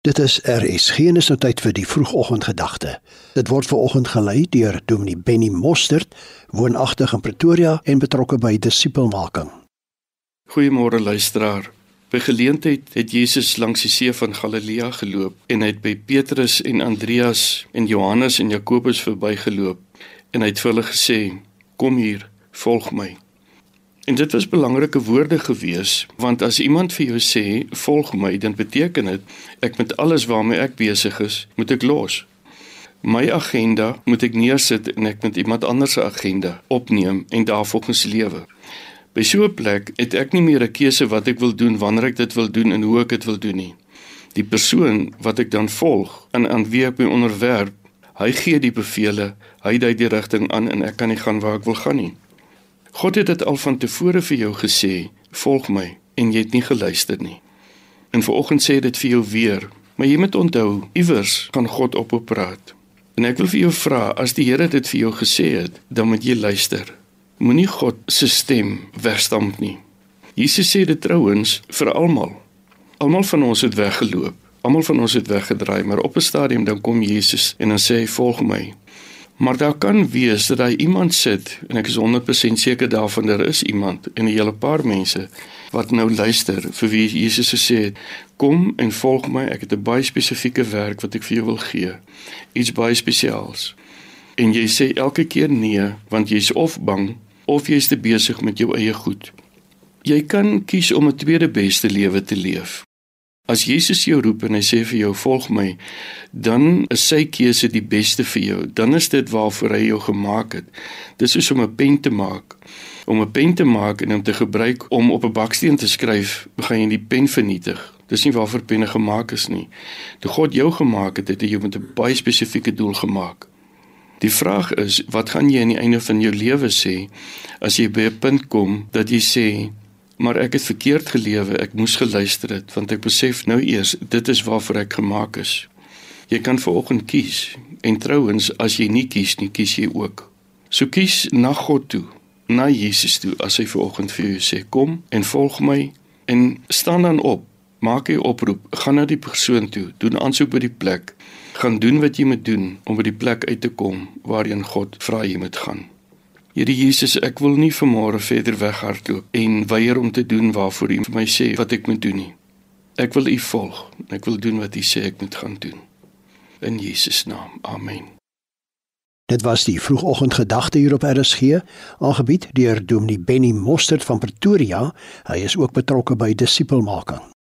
Dit is RSG en is nou tyd vir die vroegoggendgedagte. Dit word veraloggend gelei deur Dominee Benny Mostert, woonagtig in Pretoria en betrokke by disipelmaking. Goeiemôre luisteraar. By geleentheid het Jesus langs die see van Galilea geloop en hy het by Petrus en Andreas en Johannes en Jakobus verbygeloop en hy het vir hulle gesê: "Kom hier, volg my." En dit was belangrike woorde gewees want as iemand vir jou sê volg my dan beteken dit ek met alles waarmee ek besig is moet ek los. My agenda moet ek neersit en ek moet iemand anders se agenda opneem en daarvolgens lewe. By so 'n plek het ek nie meer 'n keuse wat ek wil doen wanneer ek dit wil doen en hoe ek dit wil doen nie. Die persoon wat ek dan volg en aan wie ek my onderwerp, hy gee die bevele, hy dui die rigting aan en ek kan nie gaan waar ek wil gaan nie. God het dit al van tevore vir jou gesê, volg my en jy het nie geluister nie. En vanoggend sê dit vir jou weer, maar jy moet onthou, iewers gaan God op op praat. En ek wil vir jou vra, as die Here dit vir jou gesê het, dan moet jy luister. Moenie God se stem wegstamp nie. Jesus sê dit trouens vir almal. Almal van ons het weggeloop. Almal van ons het weggedraai, maar op 'n stadium dan kom Jesus en dan sê hy volg my. Maar daar kan wees dat daar iemand sit en ek is 100% seker daarvan daar is iemand en 'n hele paar mense wat nou luister vir wie Jesus gesê het kom en volg my ek het 'n baie spesifieke werk wat ek vir jou wil gee iets baie spesiaals en jy sê elke keer nee want jy's of bang of jy's te besig met jou eie goed. Jy kan kies om 'n tweede beste lewe te leef As Jesus jou roep en hy sê vir jou volg my, dan is sy keuse die beste vir jou. Dan is dit waarvoor hy jou gemaak het. Dis soos om 'n pen te maak. Om 'n pen te maak en om te gebruik om op 'n baksteen te skryf, gaan jy die pen vernietig. Dis nie waarvoor penne gemaak is nie. Toe God jou gemaak het, het hy jou met 'n baie spesifieke doel gemaak. Die vraag is, wat gaan jy aan die einde van jou lewe sê as jy by 'n punt kom dat jy sê maar ek het verkeerd gelewe. Ek moes geluister het want ek besef nou eers dit is waarvoor ek gemaak is. Jy kan vanoggend kies en trouens as jy nie kies nie, kies jy ook. So kies na God toe, na Jesus toe as hy vanoggend vir jou sê kom en volg my en staan dan op. Maak 'n oproep, gaan na die persoon toe, doen aansoek by die plek, gaan doen wat jy moet doen om by die plek uit te kom waarheen God vra jy moet gaan. Here Jesus, ek wil nie vanmôre verder weghardloop en weier om te doen waarvoor U vir my sê wat ek moet doen nie. Ek wil U volg. Ek wil doen wat U sê ek moet gaan doen. In Jesus naam. Amen. Dit was die vroegoggendgedagte hier op RSG, aangebied deur Dominee Benny Mostert van Pretoria. Hy is ook betrokke by disipelmaking.